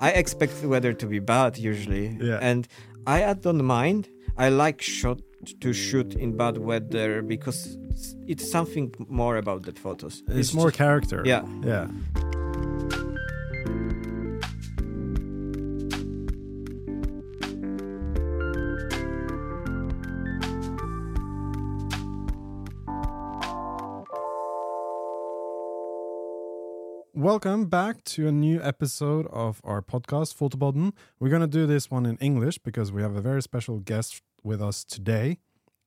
I expect the weather to be bad usually, Yeah. and I uh, don't mind. I like shot to shoot in bad weather because it's, it's something more about that photos. It's, more just- character. Yeah. Yeah. Welcome back to a new episode of our podcast, Fotopodden. We're going to do this one in English because we have a very special guest with us today.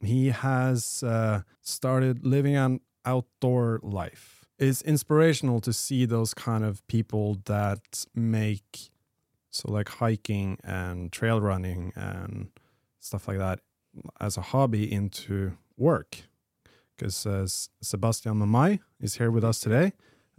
He has uh, started living an outdoor life. It's inspirational to see those kind of people that make so like hiking and trail running and stuff like that as a hobby into work. Because uh, Sebastian Mamaj is here with us today,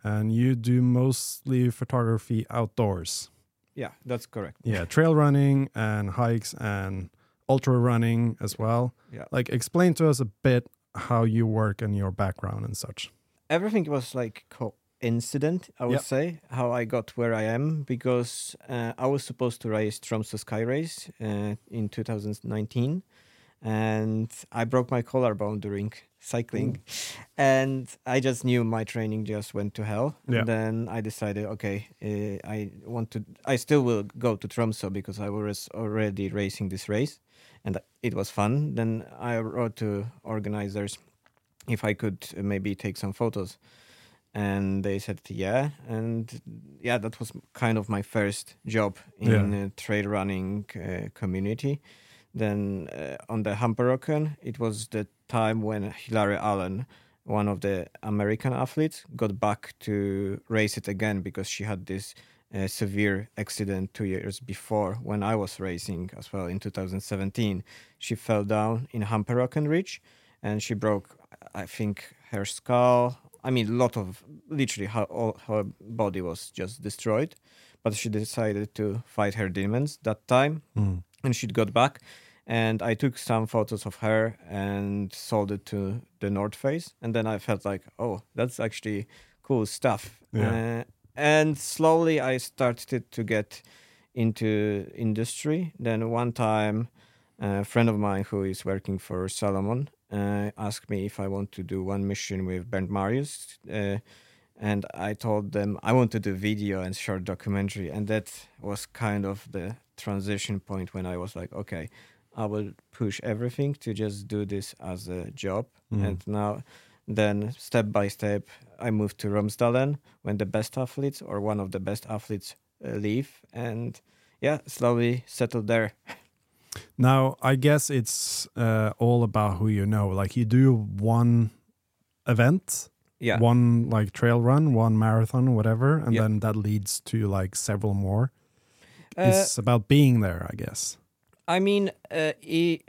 and you do mostly photography outdoors. Yeah, that's correct. Yeah, trail running and hikes and ultra running as well. Yeah. Like, explain to us a bit how you work and your background and such. everything was like coincident i would Yep. say how i got where i am because uh, i was supposed to race tromso sky race uh, in 2019 and i broke my collarbone during cycling and i just knew my training just went to hell Yeah. and then i decided okay uh, i want to i still will go to tromso because i was already racing this race and it was fun then i wrote to organizers if I could uh, maybe take some photos. And they said, yeah. And yeah, that was kind of my first job in Yeah. trail running uh, community. Then uh, on the Hamperokken, it was the time when Hillary Allen, one of the American athletes, got back to race it again because she had this uh, severe accident two years before when I was racing as well in 2017. She fell down in Hamperokken Ridge and she broke i think her skull i mean a lot of literally her, all her body was just destroyed but she decided to fight her demons that time Mm. and she got back and i took some photos of her and sold it to the north face and then i felt like oh that's actually cool stuff Yeah. Uh, and slowly i started to get into industry then one time a friend of mine who is working for Salomon uh, asked me if I want to do one mission with Bernd Marius. Uh, and I told them I want to do video and short documentary. And that was kind of the transition point when I was like, okay, I will push everything to just do this as a job. Mm. And now, then step by step, I moved to Romsdalen when the best athletes or one of the best athletes uh, leave. And yeah, slowly settled there. Now, I guess it's uh, all about who you know. Like, you do one event, Yeah. one like trail run, one marathon, whatever, and Yeah. then that leads to like several more. Uh, it's about being there, I guess. I mean, uh, I,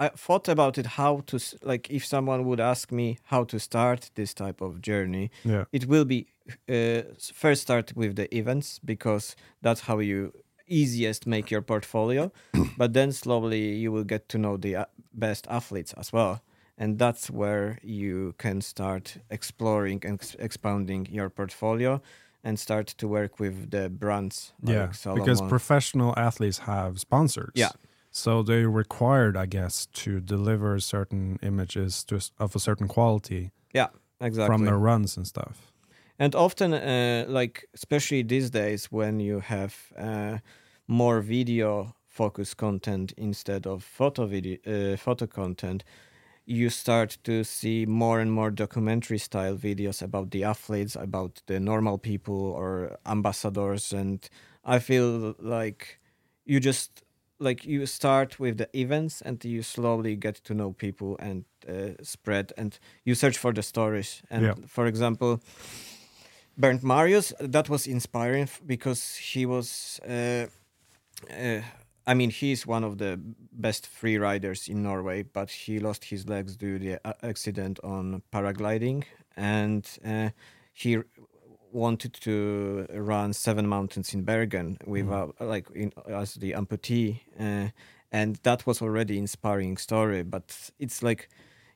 I thought about it how to like if someone would ask me how to start this type of journey, Yeah. it will be uh, first start with the events because that's how you easiest make your portfolio, but then slowly you will get to know the uh, best athletes as well. And that's where you can start exploring and ex- expounding your portfolio and start to work with the brands. like yeah. Because professional athletes have sponsors. Yeah. So they're required, I guess, to deliver certain images to, of a certain quality Yeah, exactly. from their runs and stuff. and often uh, like especially these days when you have uh, more video focused content instead of photo video uh, photo content you start to see more and more documentary style videos about the athletes about the normal people or ambassadors and i feel like you just like you start with the events and you slowly get to know people and uh, spread and you search for the stories and Yeah. for example Bernd Marius, that was inspiring because he was, uh, uh, I mean, he's one of the best free riders in Norway, but he lost his legs due to the accident on paragliding, and uh, he wanted to run seven mountains in Bergen without, like, in, as the amputee, uh, and that was already inspiring story. But it's like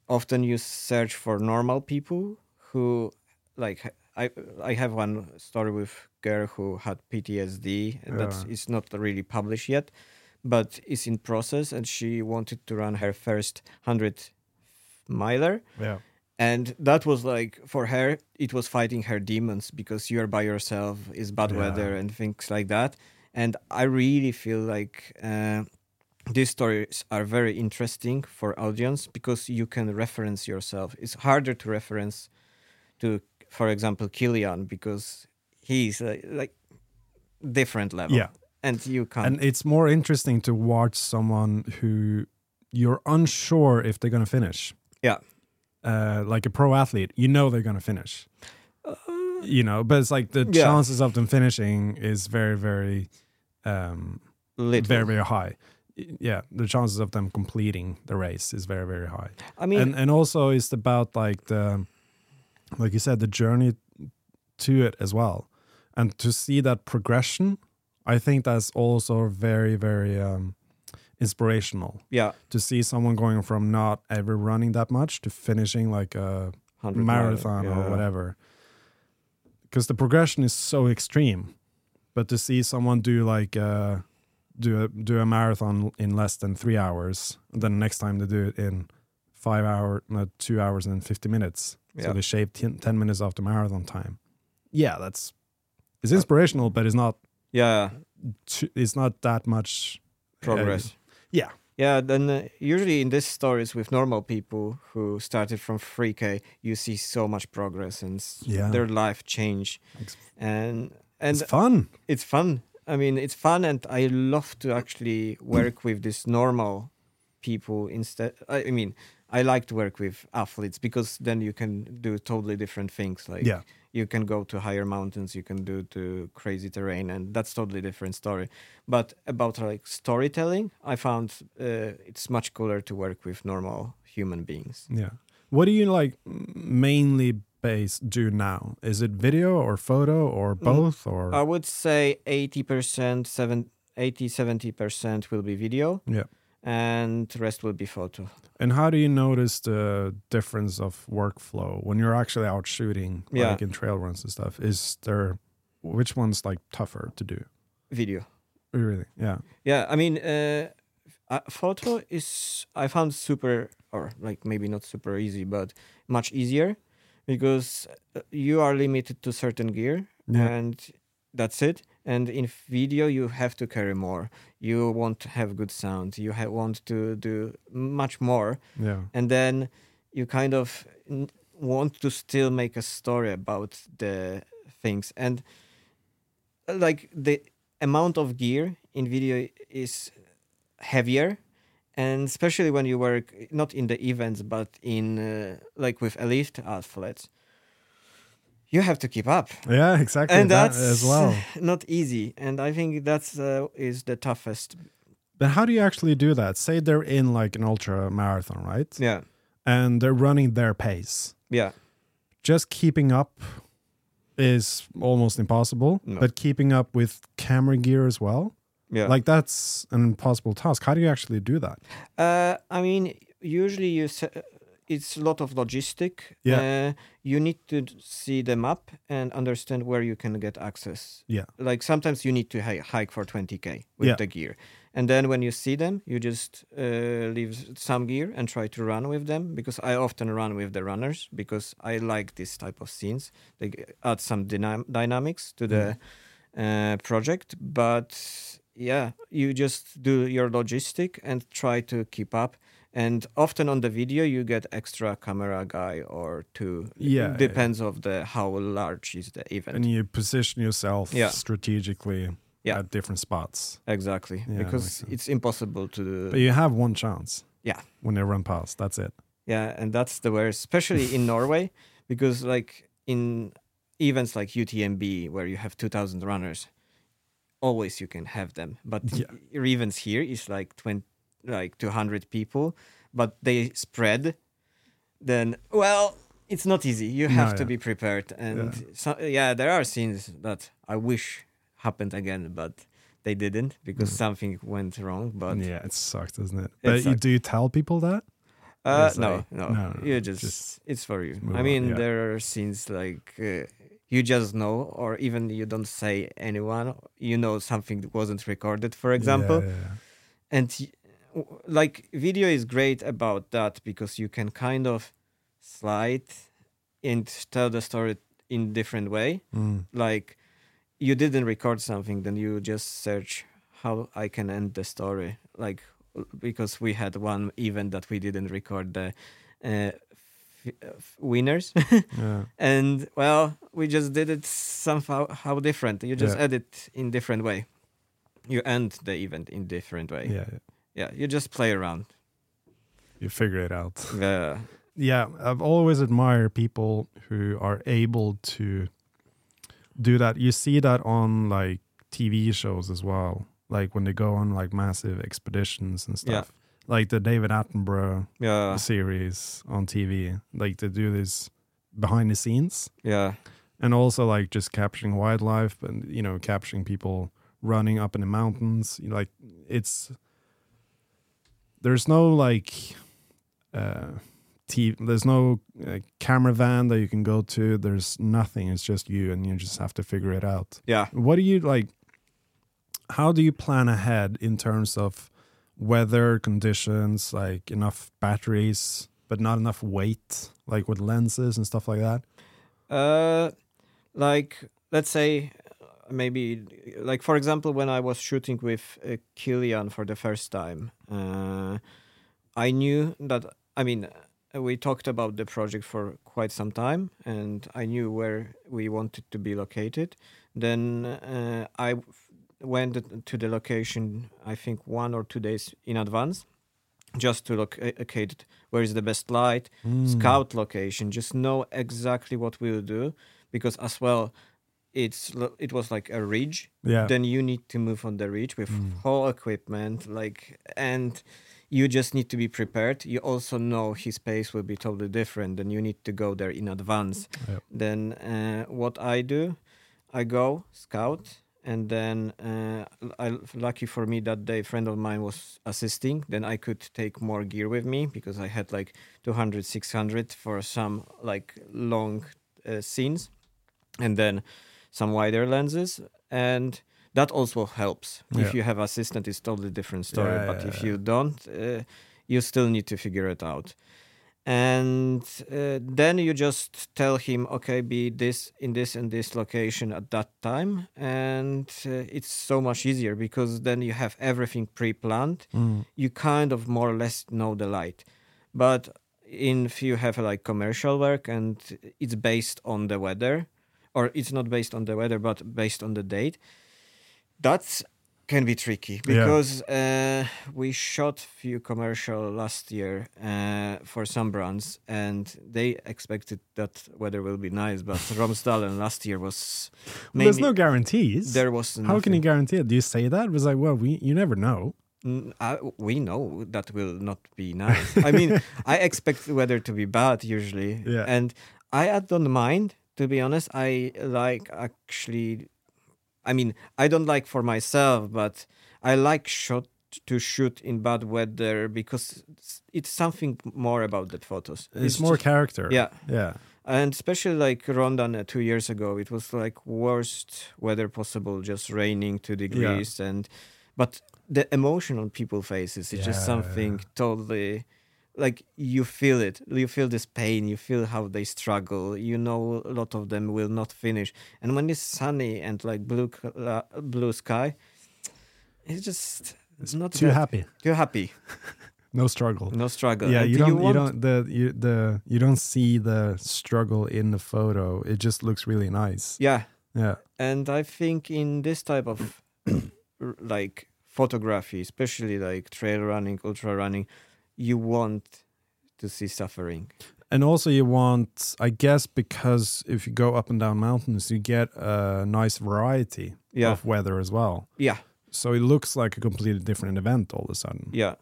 often you search for normal people who like I I have one story with girl who had PTSD that Yeah. is not really published yet, but is in process, and she wanted to run her first hundred miler, Yeah. and that was like for her it was fighting her demons because you're by yourself, is bad Yeah. weather and things like that, and I really feel like. Uh, these stories are very interesting for audience because you can reference yourself. It's harder to reference to, for example, Kilian because he's uh, like different level. Yeah. And you can't. And it's more interesting to watch someone who you're unsure if they're going to finish. Yeah. Uh, like a pro athlete, you know they're going to finish. you know, but it's like the Uh, Yeah. chances of them finishing is very, very, um, little. very, very high. Yeah, the chances of them completing the race is very, very high. I mean, and and also it's about like the like you said the journey to it as well and to see that progression i think that's also very very um inspirational yeah, to see someone going from not ever running that much to finishing like a marathon mile, or whatever. Because the progression is so extreme but to see someone do like uh do a do a marathon in less than three hours and then next time they do it in five hour no, two hours and 50 minutes. So they shave 10, 10 minutes off the marathon time. Yeah that's it's Uh, inspirational but it's not Yeah, too, it's not that much uh, progress. yeah Yeah, then uh, usually in these stories with normal people who started from 3K, you see so much progress and Yeah. their life change, It's- and and it's fun it's fun. I mean, it's fun, and I love to actually work with these normal people instead. I, I mean, I like to work with athletes because then you can do totally different things. Like Yeah. you can go to higher mountains, you can do to crazy terrain, and that's totally different story. But about like storytelling, I found uh, it's much cooler to work with normal human beings. Yeah. What do you like mainly base do now? Is it video or photo or both or I would say 80%, seven, 80, 70% will be video. yeah. And the rest will be photo. And how do you notice the difference of workflow when you're actually out shooting Yeah. like in trail runs and stuff? Is there which one's like tougher to do? Video. Really? Yeah. Yeah, I mean, uh, uh, photo is I found super, or like maybe not super easy, but much easier because uh, you are limited to certain gear Yeah. and that's it. And in video, you have to carry more. You want to have good sound. You ha- want to do much more. Yeah. and then you kind of n- want to still make a story about the things and like the amount of gear in video is heavier and especially when you work not in the events but in uh, like with elite athletes you have to keep up Yeah, exactly. and that that's as well. not easy and i think that's uh, is the toughest But how do you actually do that? Say they're in like an ultra marathon, right? yeah And they're running their pace. yeah Just keeping up is almost impossible. No. But keeping up with camera gear as well. yeah Like that's an impossible task. How do you actually do that? Uh, I mean, usually you it's a lot of logistic. Yeah. Uh, you need to see the map and understand where you can get access. Yeah. Like sometimes you need to hi- hike for 20k with Yeah. the gear. And then when you see them, you just uh, leave some gear and try to run with them because I often run with the runners because I like this type of scenes. They add some dynam- dynamics to the uh, project. But yeah, you just do your logistic and try to keep up. And often on the video, you get extra camera guy or two. Yeah, depends of the how large is the event. And you position yourself Yeah. strategically Yeah. at different spots. exactly, Yeah, because it's impossible to do. But you have one chance. Yeah. When they run past, that's it. Yeah, and that's the worst, especially in Norway, because like in events like UTMB where you have 2,000 runners, always you can have them. But Yeah. your events here is like 20, like 200 people, but they spread. Then well, it's not easy. You have No, to yeah. be prepared, and Yeah. so, yeah, there are scenes that I wish happened again, but they didn't because something went wrong. But yeah, it sucks, doesn't it? But you, do you tell people that? Uh, no, like- no, no, no, You just, just it's for you. I on, mean, yeah. there are scenes like uh, you just know, or even you don't say anyone, you know something wasn't recorded, for example. Yeah, yeah, And like video is great about that because you can kind of slide and tell the story in different way. Mm. Like you didn't record something, then you just search how I can end the story. Like because we had one event that we didn't record the uh, f- f- winners. yeah. and well we just did it somehow how different you just Yeah. edit in different way you end the event in different way yeah, yeah. Yeah you just play around You figure it out. yeah yeah, I've always admired people who are able to do that. You see that on like TV shows as well, like when they go on like massive expeditions and Yeah. stuff. Like the David Attenborough yeah series on TV, like to do this behind the scenes yeah and also like just capturing wildlife and you know capturing people running up in the mountains. You know, like it's there's no like uh t- there's no uh, camera van that you can go to. There's nothing. It's just you and you just have to figure it out. Yeah. What do you like how do you plan ahead in terms of weather conditions like enough batteries but not enough weight like with lenses and stuff like that? Uh like let's say maybe like for example when i was shooting with uh, Kilian for the first time uh, i knew that i mean uh, we talked about the project for quite some time and i knew where we wanted to be located. Then uh, i went to the location i think one or two days in advance just to locate where is the best light? Mm. scout location. Just know exactly what we'll do because as well it's it was like a ridge. Yeah. Then you need to move on the ridge with Mm. whole equipment like and you just need to be prepared. You also know his pace will be totally different and you need to go there in advance. Yep. then uh, what i do i go scout and then uh, I, lucky for me that day a friend of mine was assisting then i could take more gear with me because i had like 200 600 for some like long uh, scenes. And then some wider lenses and that also helps. Yeah. if you have assistant it's totally different story Yeah, but yeah, if you don't uh, you still need to figure it out. And uh, then you just tell him okay be this in this and this location at that time and uh, it's so much easier because then you have everything pre-planned. Mm. you kind of more or less know the light. But if you have like commercial work and it's based on the weather or it's not based on the weather but based on the date that can be tricky Yeah. because uh, we shot few commercial last year uh, for some brands and they expected that weather will be nice but Romsdalen last year was Well, there's no guarantees there was how can you guarantee it do you say that it was like well we you never know Mm, I, we know that will not be nice. I mean, I expect the weather to be bad usually, Yeah. and I don't mind. To be honest, I like actually. I mean, I don't like for myself, but I like shot to shoot in bad weather because it's- it's something more about the photos. it's, more just- character yeah, yeah and especially like Rondane uh, two years ago, it was like worst weather possible, just raining two degrees, and but the emotion on people's faces is just something yeah. totally like you feel it. You feel this pain. You feel how they struggle. You know, a lot of them will not finish, and when it's sunny and like blue uh, blue sky, it's just it's not too that- happy Too happy. no struggle No struggle. yeah And you don't you, want- don't the you the you don't see the struggle in the photo it just looks really nice Yeah, yeah and i think in this type of like photography especially like trail running ultra running you want to see suffering. And also you want i guess because if you go up and down mountains you get a nice variety yeah. of weather as well. Yeah. So it looks like a completely different event all of a sudden. Yeah.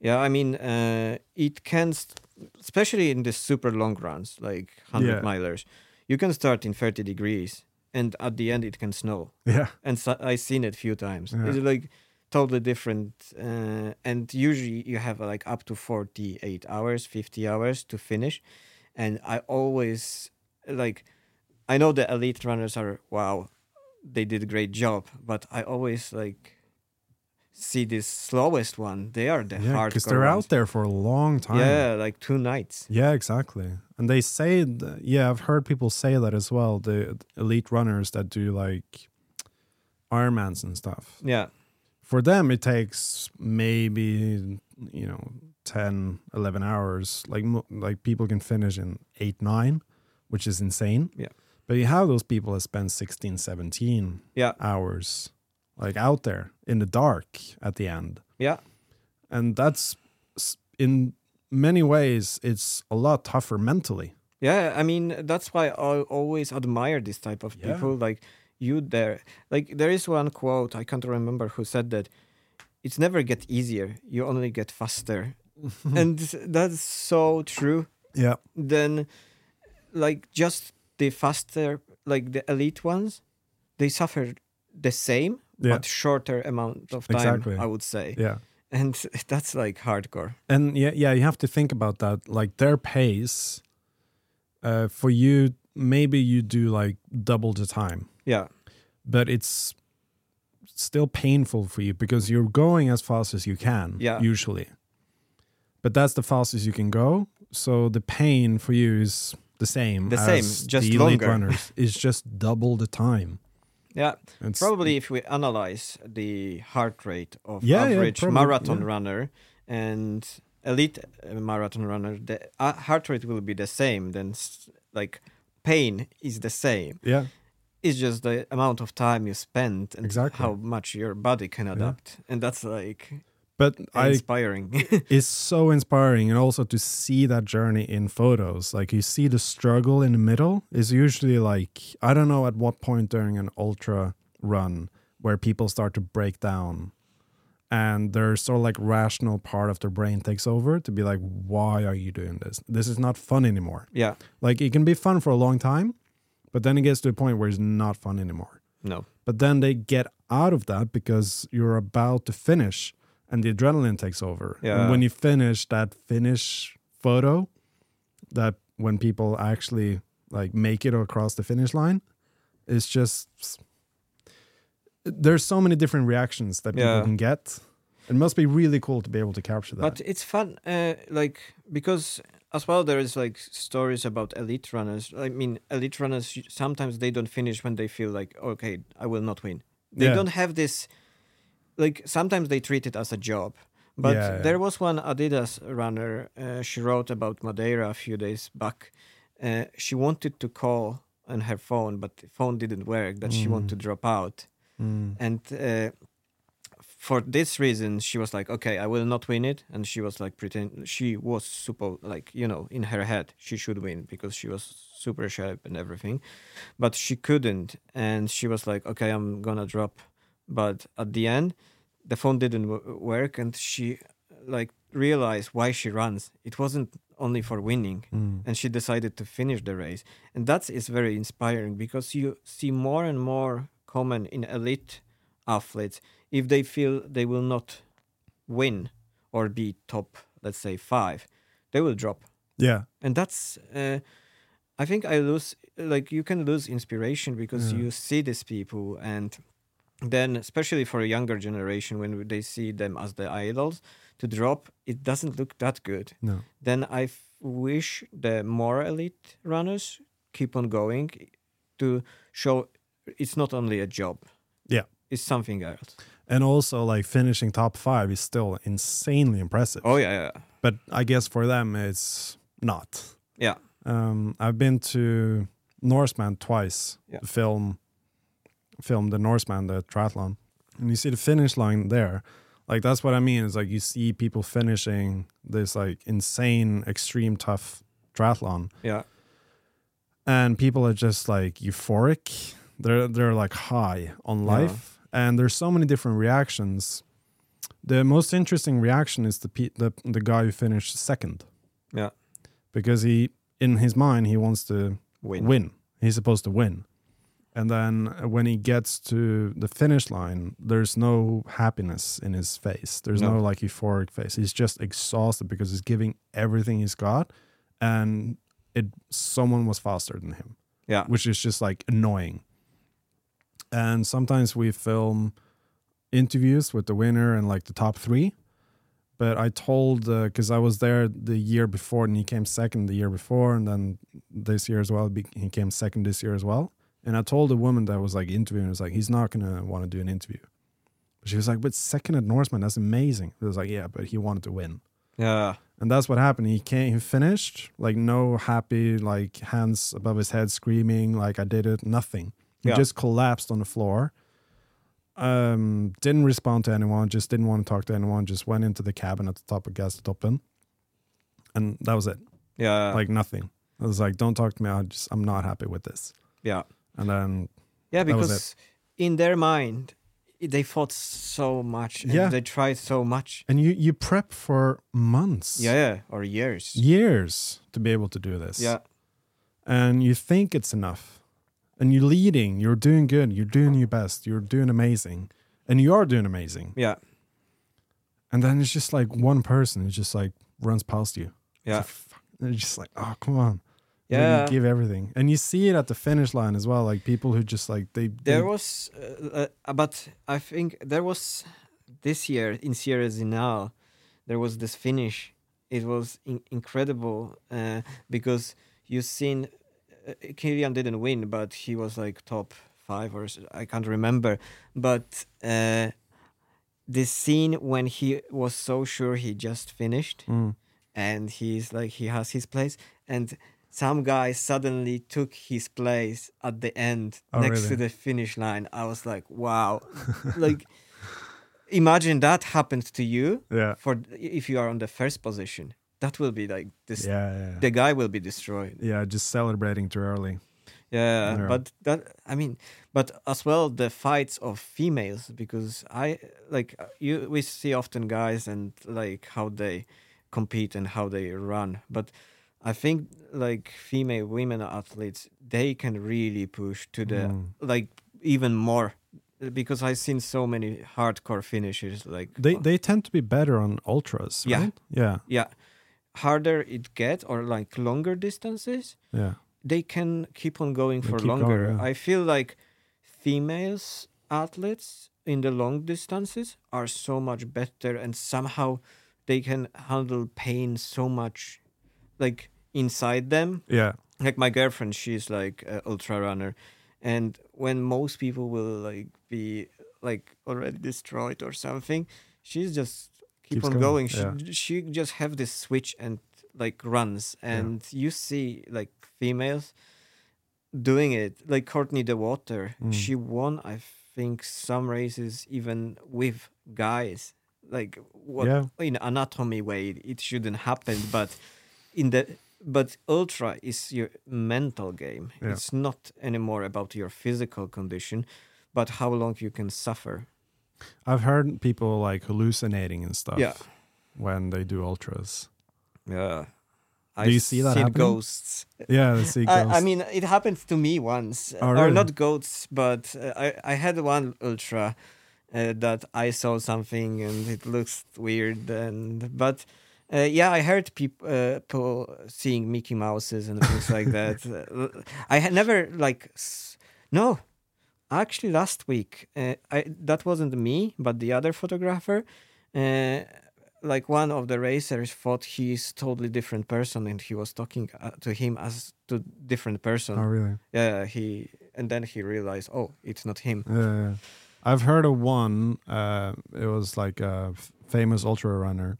Yeah i mean uh, it can st- especially in the super long runs like 100 Yeah. milers you can start in 30 degrees and at the end it can snow. Yeah. And so I've seen it a few times. Yeah. It's like totally different, uh, and usually you have uh, like up to forty-eight hours, fifty hours to finish. And I always like I know the elite runners are wow, they did a great job, but I always like see this slowest one. They are the yeah, hardcore because they're ones. out there for a long time. Yeah, like two nights. Yeah, exactly. And they say, th- yeah, I've heard people say that as well. The elite runners that do like Ironmans and stuff. Yeah, For them, it takes maybe, you know, 10, 11 hours. Like, like people can finish in eight, nine, which is insane. Yeah. But you have those people that spend 16, 17 yeah, hours, like out there in the dark at the end. yeah, And that's in many ways, it's a lot tougher mentally. yeah. I mean, that's why I always admire this type of Yeah. people. Like you, there. Like there is one quote I can't remember who said that. It's never get easier. You only get faster, and that's so true. Yeah. then like just the faster like the elite ones they suffer the same Yeah. but shorter amount of time Exactly. i would say Yeah. and that's like hardcore And yeah, yeah, you have to think about that. Like their pace, uh, for you, maybe you do like double the time, yeah but it's still painful for you because you're going as fast as you can, Yeah. usually. But that's the fastest you can go. So the pain for you is the same. The same, just the elite longer. runners. It's just double the time. yeah It's, probably if we analyze the heart rate of Yeah, yeah, average probably, marathon yeah. runner and elite uh, marathon runner the uh, heart rate will be the same then like pain is the same Yeah, it's just the amount of time you spend and Exactly. how much your body can adapt. And that's like but I inspiring. Is so inspiring and also to see that journey in photos. Like you see the struggle in the middle is usually like i don't know at what point during an ultra run where people start to break down and their sort of like rational part of their brain takes over to be like why are you doing this? This is not fun anymore. Yeah. Like it can be fun for a long time but then it gets to a point where it's not fun anymore no but then they get out of that because you're about to finish and the adrenaline takes over. Yeah. And when you finish that finish photo, that when people actually like make it across the finish line, it's just there's so many different reactions that people Yeah. can get. It must be really cool to be able to capture that. but it's fun uh, like because as well there is like stories about elite runners i mean elite runners sometimes they don't finish when they feel like okay i will not win they Yeah. don't have this like sometimes they treat it as a job but Yeah, yeah. there was one adidas runner uh, she wrote about madeira a few days back uh, she wanted to call on her phone but the phone didn't work that she wanted to drop out Mm. and uh, for this reason she was like okay i will not win it. And she was like pretend she was super like you know in her head she should win because she was super sharp and everything. But she couldn't. And she was like okay i'm gonna drop. But at the end the phone didn't w- work and she like realized why she runs. It wasn't only for winning. Mm. and she decided to finish the race. And that is very inspiring because you see more and more common in elite athletes if they feel they will not win or be top let's say 5 they will drop Yeah. and that's uh, i think i lose like you can lose inspiration because Yeah. you see these people and then especially for a younger generation when they see them as the idols to drop it doesn't look that good No. then I f- wish the more elite runners keep on going to show it's not only a job. Yeah. It's something else. And also like finishing top five is still insanely impressive. Oh yeah, yeah. But I guess for them it's not. Yeah. Um, I've been to Norseman twice. Yeah. to Film, film the Norseman, the triathlon, and you see the finish line there. Like that's what I mean. Is like you see people finishing this like insane, extreme, tough triathlon, Yeah. and people are just like euphoric. They're they're like high on Yeah. And there's so many different reactions. The most interesting reaction is the pe- the the guy who finished second Yeah. because he in his mind he wants to Win. win. He's supposed to win. And then uh, when he gets to the finish line, there's no happiness in his face. There's no, No. like euphoric face. He's just exhausted because he's giving everything he's got and it someone was faster than him. Yeah. which is just like annoying. And sometimes we film interviews with the winner and like the top three. But I told uh, because I was there the year before and he came second the year before, and then this year as well he came second this year as well. And I told the woman that was like interviewing, was like he's not gonna want to do an interview. But she was like, "But second at Norseman, that's amazing." I was like, "Yeah, but he wanted to win." Yeah. And that's what happened. He came, he finished like no happy, like hands above his head, screaming like I did it. Nothing. He Yeah. just collapsed on the floor. Um, didn't respond to anyone. Just didn't want to talk to anyone. Just went into the cabin at the top of Gaustatoppen, and that was it. Yeah. like nothing. I was like, "Don't talk to me. I just I'm not happy with this." yeah. And then Yeah, because in their mind, they fought so much. And Yeah. They tried so much. and you you prep for months, Yeah, yeah. Or years. years to be able to do this. Yeah. and you think it's enough and you're leading you're doing good you're doing your best you're doing amazing and you are doing amazing Yeah. and then it's just like one person who just like runs past you Yeah. It's like. It's just like oh come on Yeah. you give everything and you see it at the finish line as well like people who just like they, they There was, uh, uh, but I think there was this year in Sierre Zinal, there was this finish. It was in- incredible uh, because you've seen Kilian didn't win, but he was like top five or I can't remember. But uh, this scene when he was so sure he just finished Mm. and he's like he has his place and some guy suddenly took his place at the end Oh, next to the finish line. I was like wow. Like imagine that happened to you yeah. for if you are on the first position that will be like this yeah yeah the guy will be destroyed. Yeah just celebrating too early. Yeah, Yeah. but that I mean, but as well the fights of females because I like you we see often guys and like how they compete and how they run, but I think like female women athletes they can really push to the Mm. like even more because I've seen so many hardcore finishes like they they tend to be better on ultras Yeah. right? Yeah. Yeah harder it gets or like longer distances yeah they can keep on going They for keep going, longer. yeah. I feel like females athletes in the long distances are so much better and somehow they can handle pain so much like inside them. yeah Like my girlfriend, she's like an ultra runner and when most people will like be like already destroyed or something, she's just keep Keeps on going, going. She, she just have this switch and like runs and you see like females doing it like Courtney Dauwalter Mm. she won i think some races even with guys like what Yeah. in anatomy way it shouldn't happen but in the but ultra is your mental game Yeah. it's not anymore about your physical condition but how long you can suffer I've heard people like hallucinating and stuff Yeah. when they do ultras. yeah Do you see that seen happening? ghosts Yeah, the sea I, I mean, it happened to me once, Oh, or not goats, but uh, I I had one ultra uh, that I saw something and it looks weird, and but uh, yeah, I heard people uh, people seeing Mickey Mouses and things like that. Uh, I had never like s- no, actually last week uh, I that wasn't me, but the other photographer. Uh, like one of the racers thought he's totally different person and he was talking uh, to him as to different person oh, really? yeah he and then he realized oh it's not him Yeah, yeah. I've heard of one. Uh, it was like a f- famous ultra runner.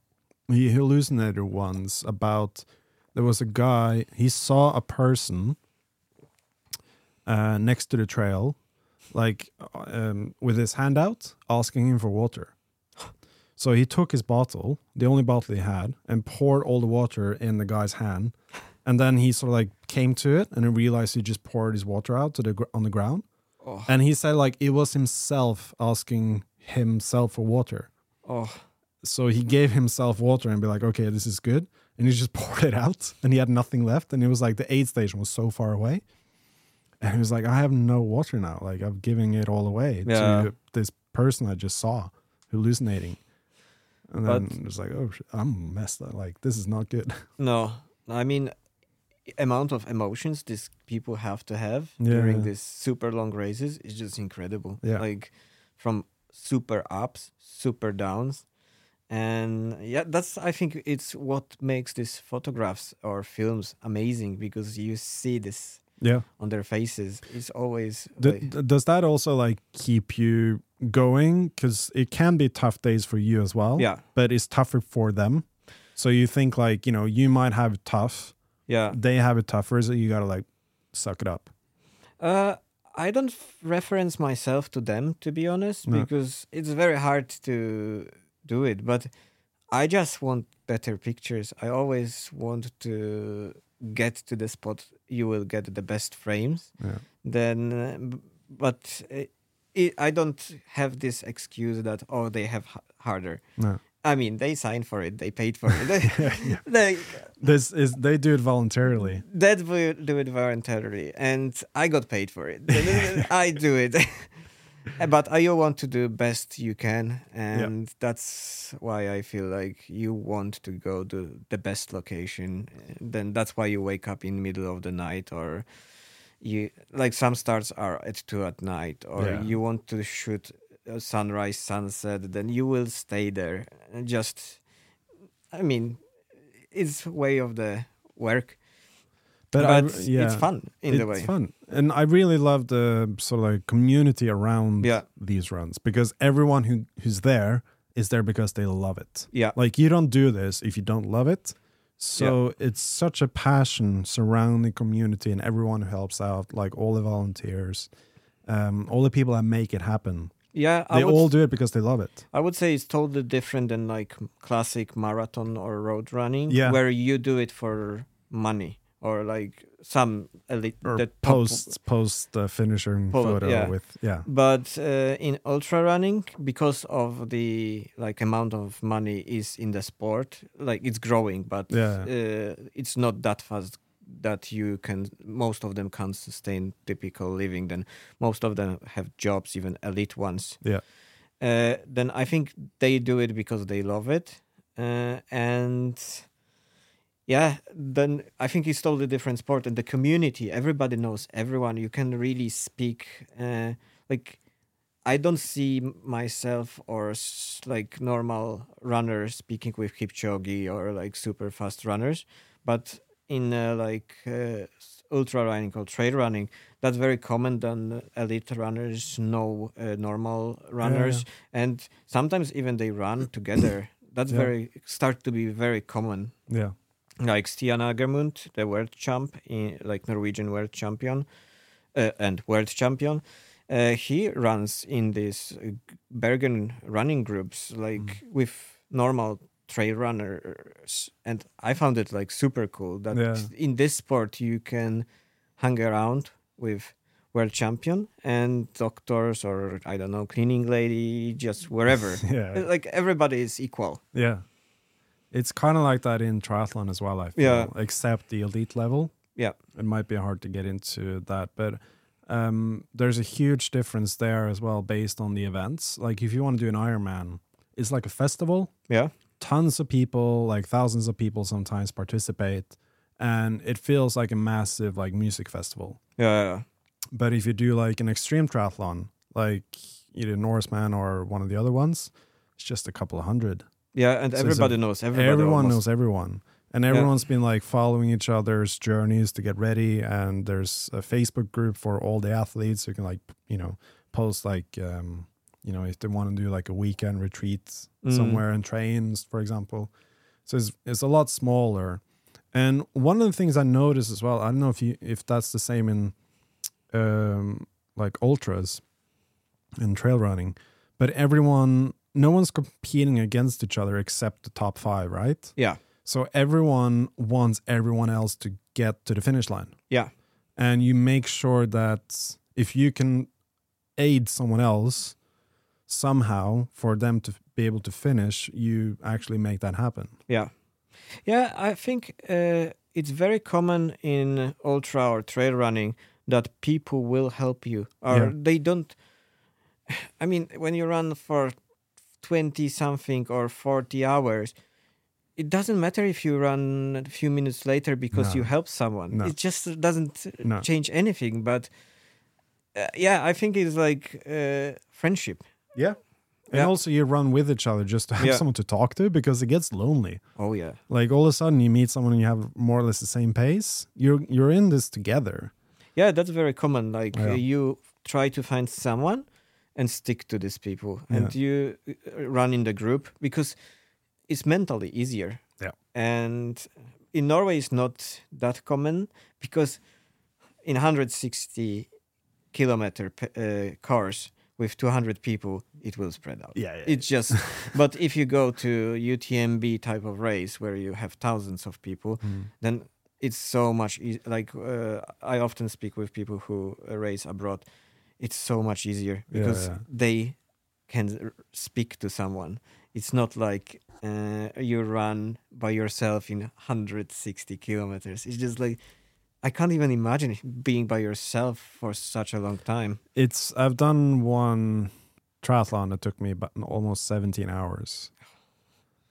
He hallucinated once about there was a guy. He saw a person uh, next to the trail, like um, with his hand out, asking him for water. So he took his bottle, the only bottle he had, and poured all the water in the guy's hand. And then he sort of like came to it and realized he just poured his water out to the gr- on the ground. oh And he said like it was himself asking himself for water. oh So he gave himself water and be like, okay, this is good. And he just poured it out and he had nothing left. And it was like the aid station was so far away. And he was like, I have no water now. Like I'm giving it all away Yeah. to this person I just saw hallucinating. And then But- it was like, oh, I'm messed up. Like this is not good. no i mean amount of emotions these people have to have during Yeah. these super long races is just incredible. Yeah. Like from super ups, super downs. And yeah, that's I think it's what makes these photographs or films amazing because you see this Yeah. on their faces. It's always D- like- does that also like keep you going? Because it can be tough days for you as well. yeah, But it's tougher for them. So you think like you know you might have it tough. yeah. They have it tougher, so you gotta like suck it up. Uh, I don't f- reference myself to them, to be honest, No. because it's very hard to do it. But I just want better pictures. I always want to get to the spot you will get the best frames. Yeah. Then, uh, but uh, it, I don't have this excuse that oh they have h- harder. No. I mean, they signed for it. They paid for it. They, they, This is they do it voluntarily. that will do it voluntarily, and I got paid for it. I do it, but I you want to do best you can, and that's why I feel like you want to go to the best location. Then that's why you wake up in middle of the night, or you like some starts are at two at night, or Yeah. you want to shoot uh, sunrise, sunset. Then you will stay there. Just, I mean, it's way of the work But, but, I, yeah, it's fun in it's the way. It's fun, and I really love the sort of like community around Yeah. these runs because everyone who who's there is there because they love it. Yeah, Like you don't do this if you don't love it. So it's such a passion surrounding community and everyone who helps out, like all the volunteers, um, all the people that make it happen. yeah. I They would, all do it because they love it. I would say it's totally different than like classic marathon or road running, Yeah. where you do it for money or like some elite Or the top- post post uh, finishing Po- photo yeah. with yeah But uh, in ultra running, because of the like amount of money is in the sport, like it's growing, but Yeah. uh, it's not that fast that you can. Most of them can't sustain typical living. Then most of them have jobs, even elite ones. yeah Uh, then I think they do it because they love it, uh, and yeah, then I think it's totally different sport. And the community, everybody knows everyone. You can really speak. Uh, like, I don't see myself or s- like normal runners speaking with Kipchoge or like super fast runners, but in uh, like uh, ultra running or trail running, that's very common. Then elite runners know uh, normal runners, and sometimes even they run together. That's Yeah. very start to be very common yeah like Stian Angermund, the world champ, in, like Norwegian world champion uh, and world champion. Uh, he runs in these Bergen running groups, like with normal trail runners, and I found it like super cool that Yeah. in this sport you can hang around with world champion and doctors or I don't know cleaning lady, just wherever. yeah like everybody is equal. yeah it's kind of like that in triathlon as well i feel Yeah. except the elite level Yeah. it might be hard to get into that but um, there's a huge difference there as well based on the events like if you want to do an ironman it's like a festival Yeah. tons of people like thousands of people sometimes participate and it feels like a massive like music festival Yeah. yeah. but if you do like an extreme triathlon like either norseman or one of the other ones it's just a couple of hundred Yeah, and So it's a- everybody knows everybody. everyone almost. knows everyone and everyone's been like following each other's journeys to get ready and there's a facebook group for all the athletes who can like you know post like um you know if they want to do like a weekend retreat Mm. somewhere and trains for example so it's, it's a lot smaller and one of the things i noticed as well i don't know if you if that's the same in um like ultras and trail running but everyone no one's competing against each other except the top five right Yeah, so everyone wants everyone else to get to the finish line. yeah, And you make sure that if you can aid someone else somehow for them to be able to finish, you actually make that happen. yeah, yeah. I think uh, it's very common in ultra or trail running that people will help you, or Yeah. they don't. I mean, when you run for twenty something or forty hours, it doesn't matter if you run a few minutes later because No. you help someone. No. It just doesn't No. change anything. But uh, yeah, I think it's like uh, friendship. Yeah. And Yeah. also, you run with each other just to have Yeah. someone to talk to because it gets lonely. Oh yeah, Like all of a sudden, you meet someone and you have more or less the same pace. You're you're in this together. yeah, that's very common. Like Yeah. uh, you try to find someone and stick to these people, and you uh, run in the group because it's mentally easier. Yeah. And in Norway, it's not that common because in 160 kilometer uh, cars with 200 people, it will spread out. Yeah, yeah. It's just, but if you go to UTMB type of race where you have thousands of people, Mm. then it's so much eas like uh, I often speak with people who uh, race abroad. It's so much easier because yeah. they can speak to someone. It's not like uh, you run by yourself in 160 kilometers. It's just like I can't even imagine being by yourself for such a long time. It's I've done one triathlon that took me about almost 17 hours,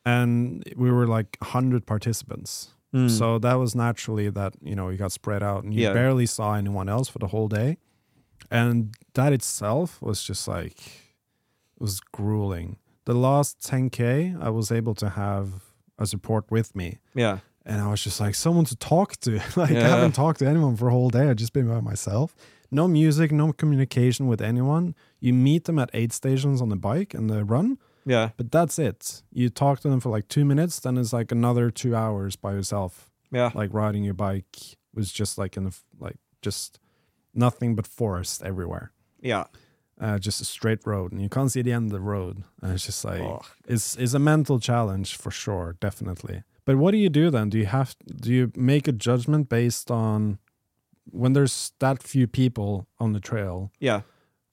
and we were like 100 participants. Mm. So that was naturally that you know you got spread out and you Yeah. barely saw anyone else for the whole day, and that itself was just like it was grueling. The last 10k, I was able to have a support with me, yeah, and I was just like someone to talk to. like I haven't talked to anyone for a whole day. I've just been by myself. No music, no communication with anyone. You meet them at aid stations on the bike and the run, yeah, but that's it. You talk to them for like two minutes, then it's like another two hours by yourself. yeah, Like riding your bike was just like in the like just nothing but forest everywhere. yeah. Uh, just a straight road, and you can't see the end of the road. And it's just like Oh, it's it's a mental challenge for sure, definitely. But what do you do then? Do you have do you make a judgment based on when there's that few people on the trail? yeah.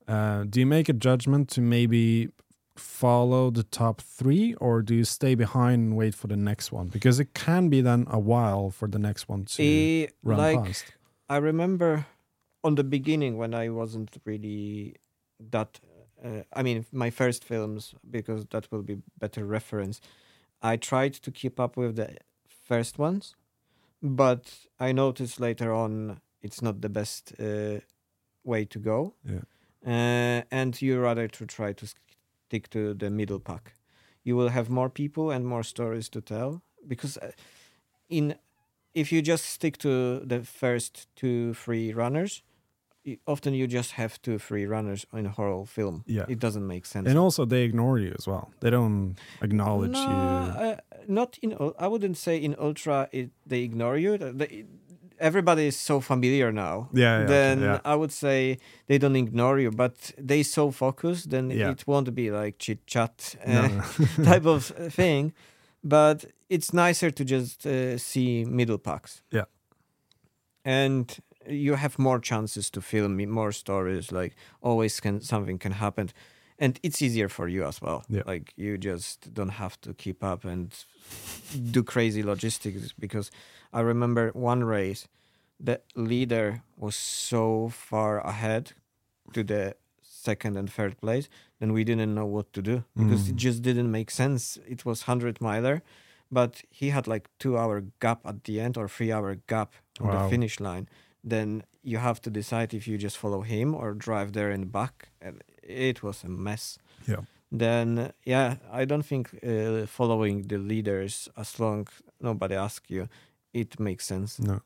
Uh, do you make a judgment to maybe follow the top three, or do you stay behind and wait for the next one? Because it can be then a while for the next one to Eh, run like past. I remember on the beginning when I wasn't really that. Uh, I mean, my first films because that will be better reference. I tried to keep up with the first ones, but I noticed later on it's not the best uh, way to go. Yeah. Uh, and you rather to try to stick to the middle pack. You will have more people and more stories to tell because uh, in if you just stick to the first two three runners often you just have two three runners in a whole film Yeah. it doesn't make sense And also, they ignore you as well. They don't acknowledge no, you. uh, not in i wouldn't say in ultra it, they ignore you The- the- everybody is so familiar now Yeah, yeah, then yeah. i would say they don't ignore you but they so focused then Yeah. it won't be like chit chat uh, no. type of thing but it's nicer to just uh, see middle packs Yeah. and you have more chances to film more stories like always can something can happen and it's easier for you as well Yeah. like you just don't have to keep up and do crazy logistics because i remember one race the leader was so far ahead to the second and third place then we didn't know what to do because it Mm. just didn't make sense it was 100 miler but he had like two hour gap at the end or three hour gap on Wow. the finish line then you have to decide if you just follow him or drive there and back and it was a mess Yeah. then yeah i don't think uh, following the leaders as long nobody asks you it makes sense No.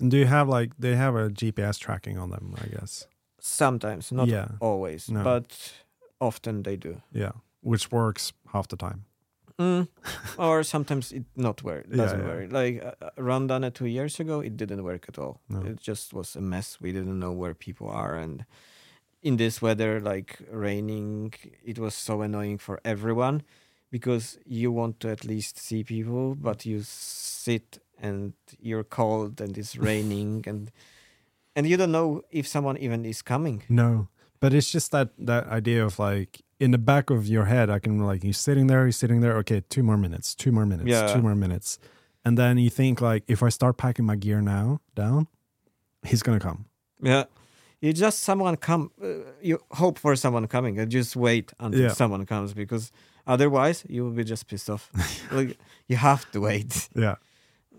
And do you have like they have a GPS tracking on them? I guess. sometimes not Yeah. always No. but often they do Yeah, which works half the time. Mm. or sometimes it not work doesn't yeah. work like uh, Rondane two years ago it didn't work at all No. it just was a mess we didn't know where people are and in this weather like raining it was so annoying for everyone because you want to at least see people but you sit and you're cold and it's raining and and you don't know if someone even is coming No, but it's just that that idea of like in the back of your head, I can like you're sitting there, you're sitting there. Okay, two more minutes, two more minutes, Yeah. two more minutes, and then you think like, if I start packing my gear now down, he's gonna come. Yeah. You just someone come. Uh, you hope for someone coming and just wait until Yeah. someone comes because Otherwise, you will be just pissed off. like you have to wait. Yeah.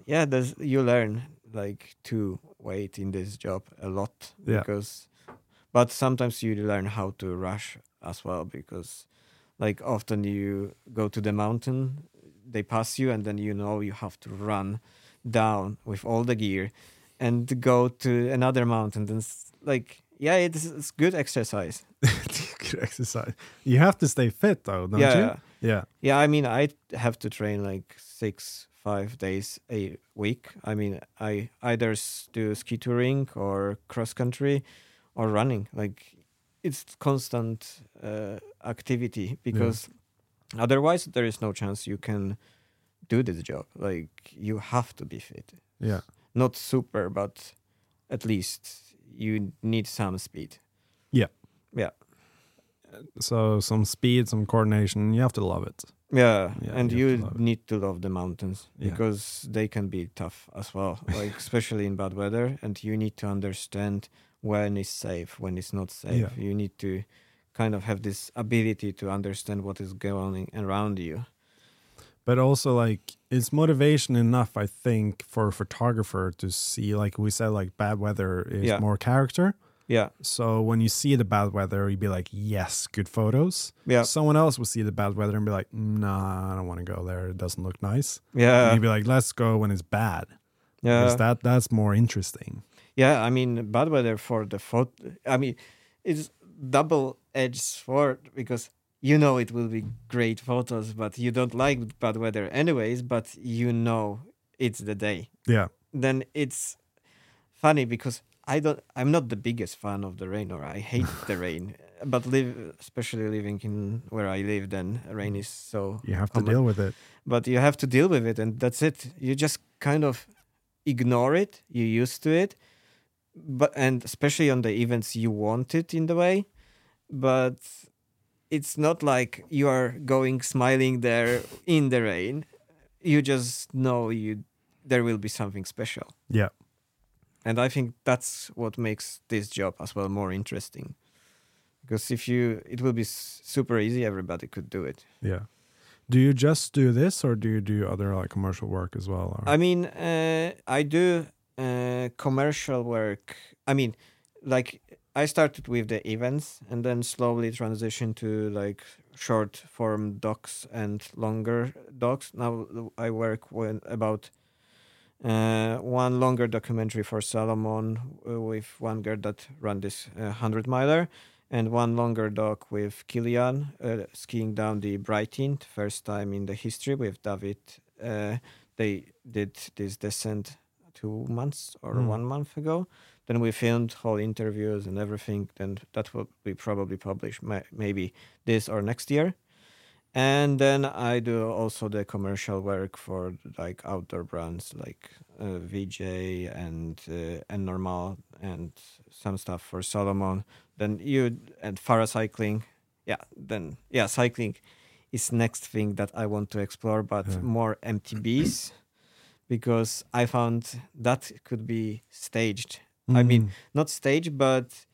Yeah, there's you learn like to wait in this job a lot Yeah. because, but sometimes you learn how to rush as well because, like often you go to the mountain, they pass you, and then you know you have to run down with all the gear, and go to another mountain. Then s- like yeah, it's, it's good exercise. Good exercise. You have to stay fit though, don't yeah. you? Yeah. Yeah, I mean, I have to train like six, five days a week. I mean, I either do ski touring or cross country or running. Like, it's constant uh, activity because otherwise there is no chance you can do this job. Like, you have to be fit. Yeah. Not super, but at least you need some speed. Yeah. Yeah. So some speed, some coordination. You have to love it. Yeah, Yeah, and you you to need to love the mountains Yeah. because they can be tough as well, like especially in bad weather. And you need to understand when it's safe, when it's not safe. Yeah. You need to kind of have this ability to understand what is going around you. But also like it's motivation enough, I think, for a photographer to see like we said, like bad weather is Yeah. more character. Yeah, So when you see the bad weather, you'd be like, yes, good photos. yeah, Someone else will see the bad weather and be like, nah, I don't want to go there. It doesn't look nice. Yeah. and you'd be like, let's go when it's bad. yeah. Because that that's more interesting. Yeah, I mean, bad weather for the photo. I mean, it's double-edged sword because you know it will be great photos, but you don't like bad weather anyways. But you know it's the day. Yeah. Then it's funny because I don't. I'm not the biggest fan of the rain, or I hate the rain. But live, especially living in where I live, then rain is so. You have to deal with it. But you have to deal with it, and that's it. You just kind of ignore it. You're used to it, but and especially on the events you want it in the way, but it's not like you are going smiling there in the rain. You just know you there will be something special, Yeah. and I think that's what makes this job as well more interesting. Because if you, it will be super easy. Everybody could do it. Yeah. Do you just do this or do you do other like commercial work as well? Or? I mean, uh, I do uh, commercial work. I mean, like I started with the events and then slowly transitioned to like short form docs and longer docs. Now I work with about uh, one longer documentary for Salomon uh, with one girl that ran this uh, hundred miler, and one longer doc with Kilian uh, skiing down the Brighton, first time in the history with David. They did this descent two months or Hmm. one month ago. Then we filmed whole interviews and everything. Then that will be probably published ma- maybe this or next year. And then I do also the commercial work for like outdoor brands like uh, VJ and uh, and Norrøna and some stuff for Salomon. Then you and Farah cycling, yeah. Then yeah, cycling is next thing that I want to explore, but Yeah. more MTBs because I found that could be staged. I mean, Mm. not staged, but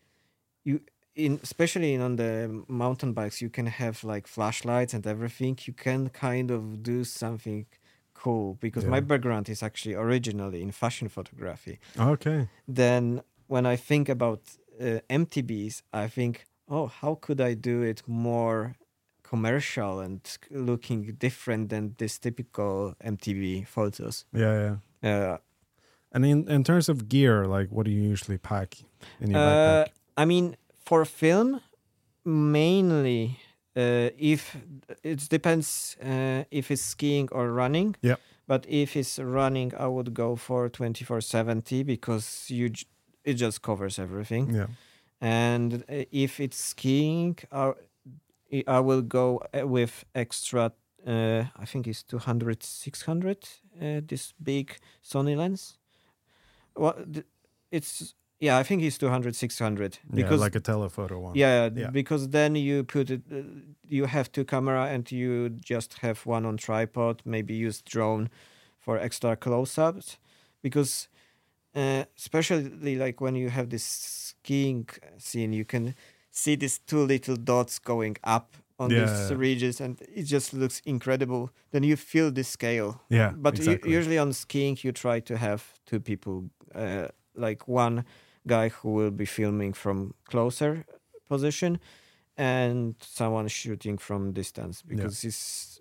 you in especially in, on the mountain bikes, you can have like flashlights and everything. You can kind of do something cool because my background is actually originally in fashion photography. okay. Then when I think about uh, MTBs, I think, oh, how could I do it more commercial and looking different than this typical MTB photos? Yeah, yeah. Uh, And in, in terms of gear, like what do you usually pack in your Uh, backpack? I mean, for film, mainly uh, if it depends uh, if it's skiing or running. Yep. But if it's running, I would go for twenty four seventy because you j- it just covers everything. Yeah. And uh, if it's skiing, I, I will go uh, with extra. Uh, I think it's 200, 600. Uh, this big Sony lens. Well, it's yeah. I think it's 200, 600 yeah, because like a telephoto one. yeah, Yeah. because then you put it. Uh, you have two camera and you just have one on tripod. Maybe use drone for extra close-ups, because uh, especially like when you have this skiing scene, you can see these two little dots going up on Yeah, these yeah. ridges, and it just looks incredible. Then you feel the scale. Yeah, But exactly. usually on skiing, you try to have two people, uh, like one guy who will be filming from closer position, and someone shooting from distance because it's,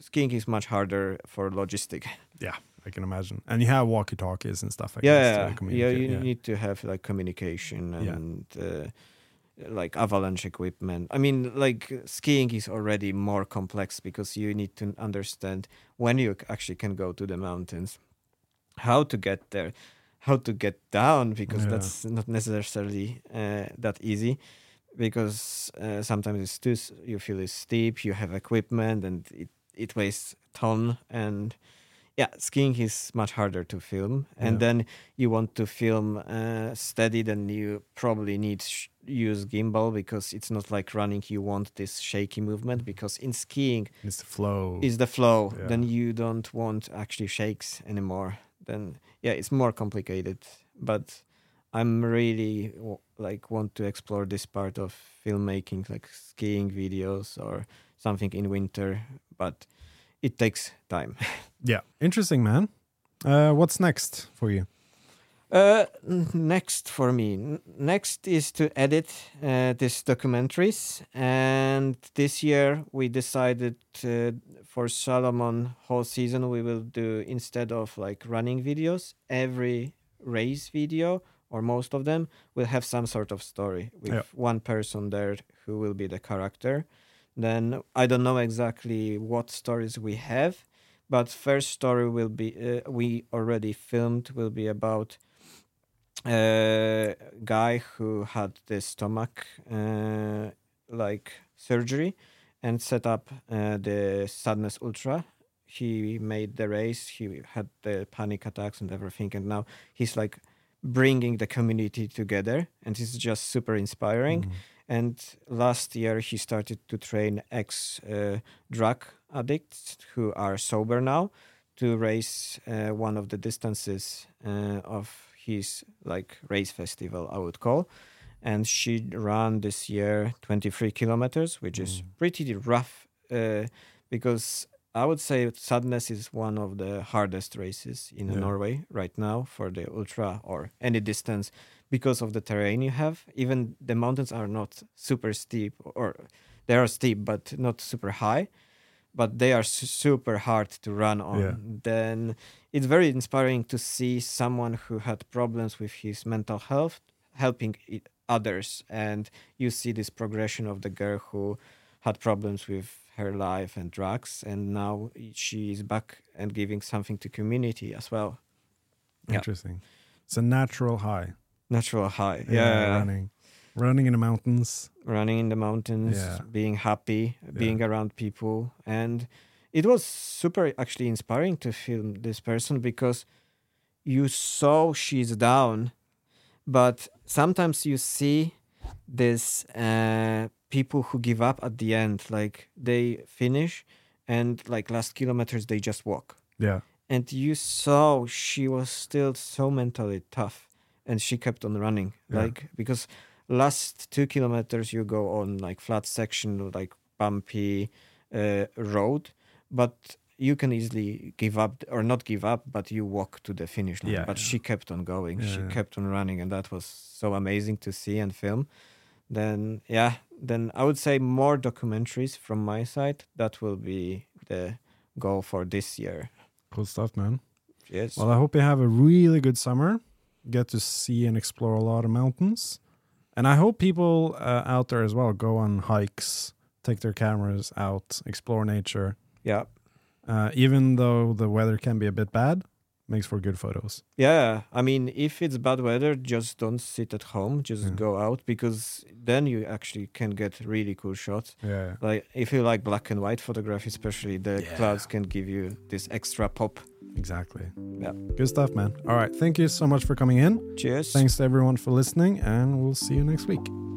skiing is much harder for logistic. yeah, I can imagine. And you have walkie talkies and stuff. I guess, yeah, to yeah, yeah. You yeah. need to have like communication Yeah. and. Uh, like avalanche equipment. I mean, like skiing is already more complex because you need to understand when you actually can go to the mountains, how to get there, how to get down because Yeah. that's not necessarily uh, that easy. Because uh, sometimes it's too you feel it's steep, you have equipment, and it it weighs ton and yeah, skiing is much harder to film, and Yeah. then you want to film uh, steady, then you probably need sh- use gimbal because it's not like running. You want this shaky movement because in skiing It's the flow. is the flow. Yeah. Then you don't want actually shakes anymore. Then yeah, it's more complicated. But I'm really like want to explore this part of filmmaking, like skiing videos or something in winter. But it takes time. yeah, interesting, man. Uh, what's next for you? Uh, next for me, next is to edit uh, these documentaries, and this year we decided uh, for Salomon whole season we will do instead of like running videos, every race video or most of them will have some sort of story with Yeah. one person there who will be the character. Then I don't know exactly what stories we have, but first story will be uh, we already filmed will be about a guy who had the stomach uh, like surgery and set up uh, the sadness ultra. He made the race. He had the panic attacks and everything. And now he's like bringing the community together. And it's just super inspiring. Mm. and last year he started to train ex uh, drug addicts who are sober now to race uh, one of the distances uh, of his like race festival i would call and she ran this year 23 kilometers which is Mm. pretty rough uh, because i would say sadness is one of the hardest races in Yeah. norway right now for the ultra or any distance because of the terrain you have even the mountains are not super steep or they are steep but not super high but they are su- super hard to run on Yeah. then it's very inspiring to see someone who had problems with his mental health helping others and you see this progression of the girl who had problems with her life and drugs and now she is back and giving something to community as well Yeah. Interesting. It's a natural high. natural high yeah, running, running in the mountains. running in the mountains, Yeah. being happy, being around people. And it was super actually inspiring to film this person because you saw she's down, but sometimes you see this uh, people who give up at the end, like they finish and like last kilometers they just walk. Yeah, And you saw she was still so mentally tough and she kept on running. Yeah. Like because last two kilometers you go on like flat section like bumpy uh, road but you can easily give up or not give up but you walk to the finish line Yeah, but yeah. she kept on going she Yeah, yeah. kept on running and that was so amazing to see and film then yeah then i would say more documentaries from my side that will be the goal for this year cool stuff, man. yes Well, I hope you have a really good summer. Get to see and explore a lot of mountains. And I hope people uh, out there as well go on hikes, take their cameras out, explore nature. yeah Uh, even though the weather can be a bit bad, makes for good photos. Yeah, I mean, if it's bad weather, just don't sit at home. Just Yeah. go out because then you actually can get really cool shots. Yeah. Like if you like black and white photography, especially the Yeah. clouds can give you this extra pop. Exactly. Yeah. Good stuff, man. All right. Thank you so much for coming in. Cheers. Thanks to everyone for listening, and we'll see you next week.